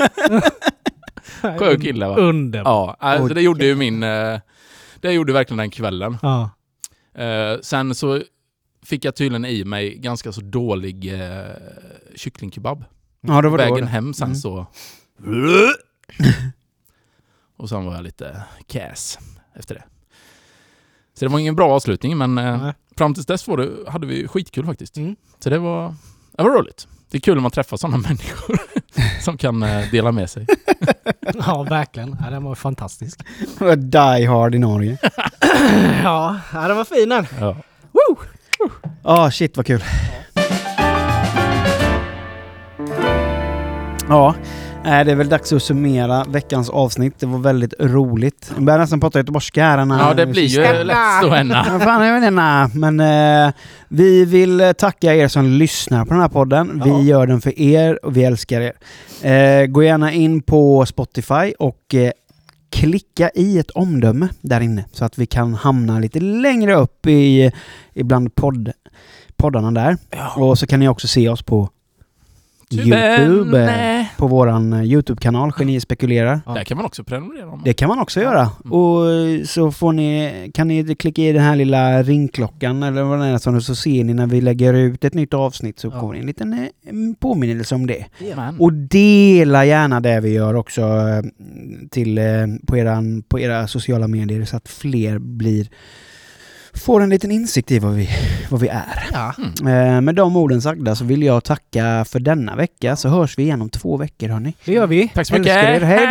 Skön kille va? Underbar. Ja, alltså Oj. det gjorde ju min... eh, Det gjorde verkligen den kvällen. Ja. Eh, sen så fick jag tydligen i mig ganska så dålig eh, kycklingkebab. Ja, det var. Vägen det. hem sen Mm. så... Och sen var jag lite käs efter det. Så det var ingen bra avslutning men eh. Fram tills dess var det, hade vi skitkul faktiskt. Mm. Så det var, det var roligt. Det är kul när man träffar sådana människor som kan eh, dela med sig. ja, verkligen. Ja, den var fantastisk. Die Hard i Norge. Ja, ja den var fin den. Ja. Ja, shit vad kul. Ja, nej, det är väl dags att summera veckans avsnitt. Det var väldigt roligt. Jag börjar nästan prata göteborgska här. Anna. ja, det blir ju lätt så henne. Vad fan, jag vet inte. Men eh, vi vill tacka er som lyssnar på den här podden. Vi Ja. gör den för er och vi älskar er. Eh, gå gärna in på Spotify och eh, klicka i ett omdöme där inne så att vi kan hamna lite längre upp i, ibland podd, poddarna där. Och så kan ni också se oss på YouTube. På våran eh, YouTube-kanal, Geni spekulerar. Ja. Där kan man också prenumerera. Om Det kan man också göra. Mm. Och eh, så får ni, kan ni klicka i den här lilla ringklockan eller vad det är, så så ser ni när vi lägger ut ett nytt avsnitt så Ja. får ni en liten eh, påminnelse om det. Men, Och dela gärna det vi gör också till, på, eran, på era sociala medier så att fler blir får en liten insikt i vad vi, vad vi är. Ja. Eh, med de orden sagda så vill jag tacka för denna vecka så hörs vi igen om två veckor hörni. Det gör vi. tack så mycket! Hej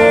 då!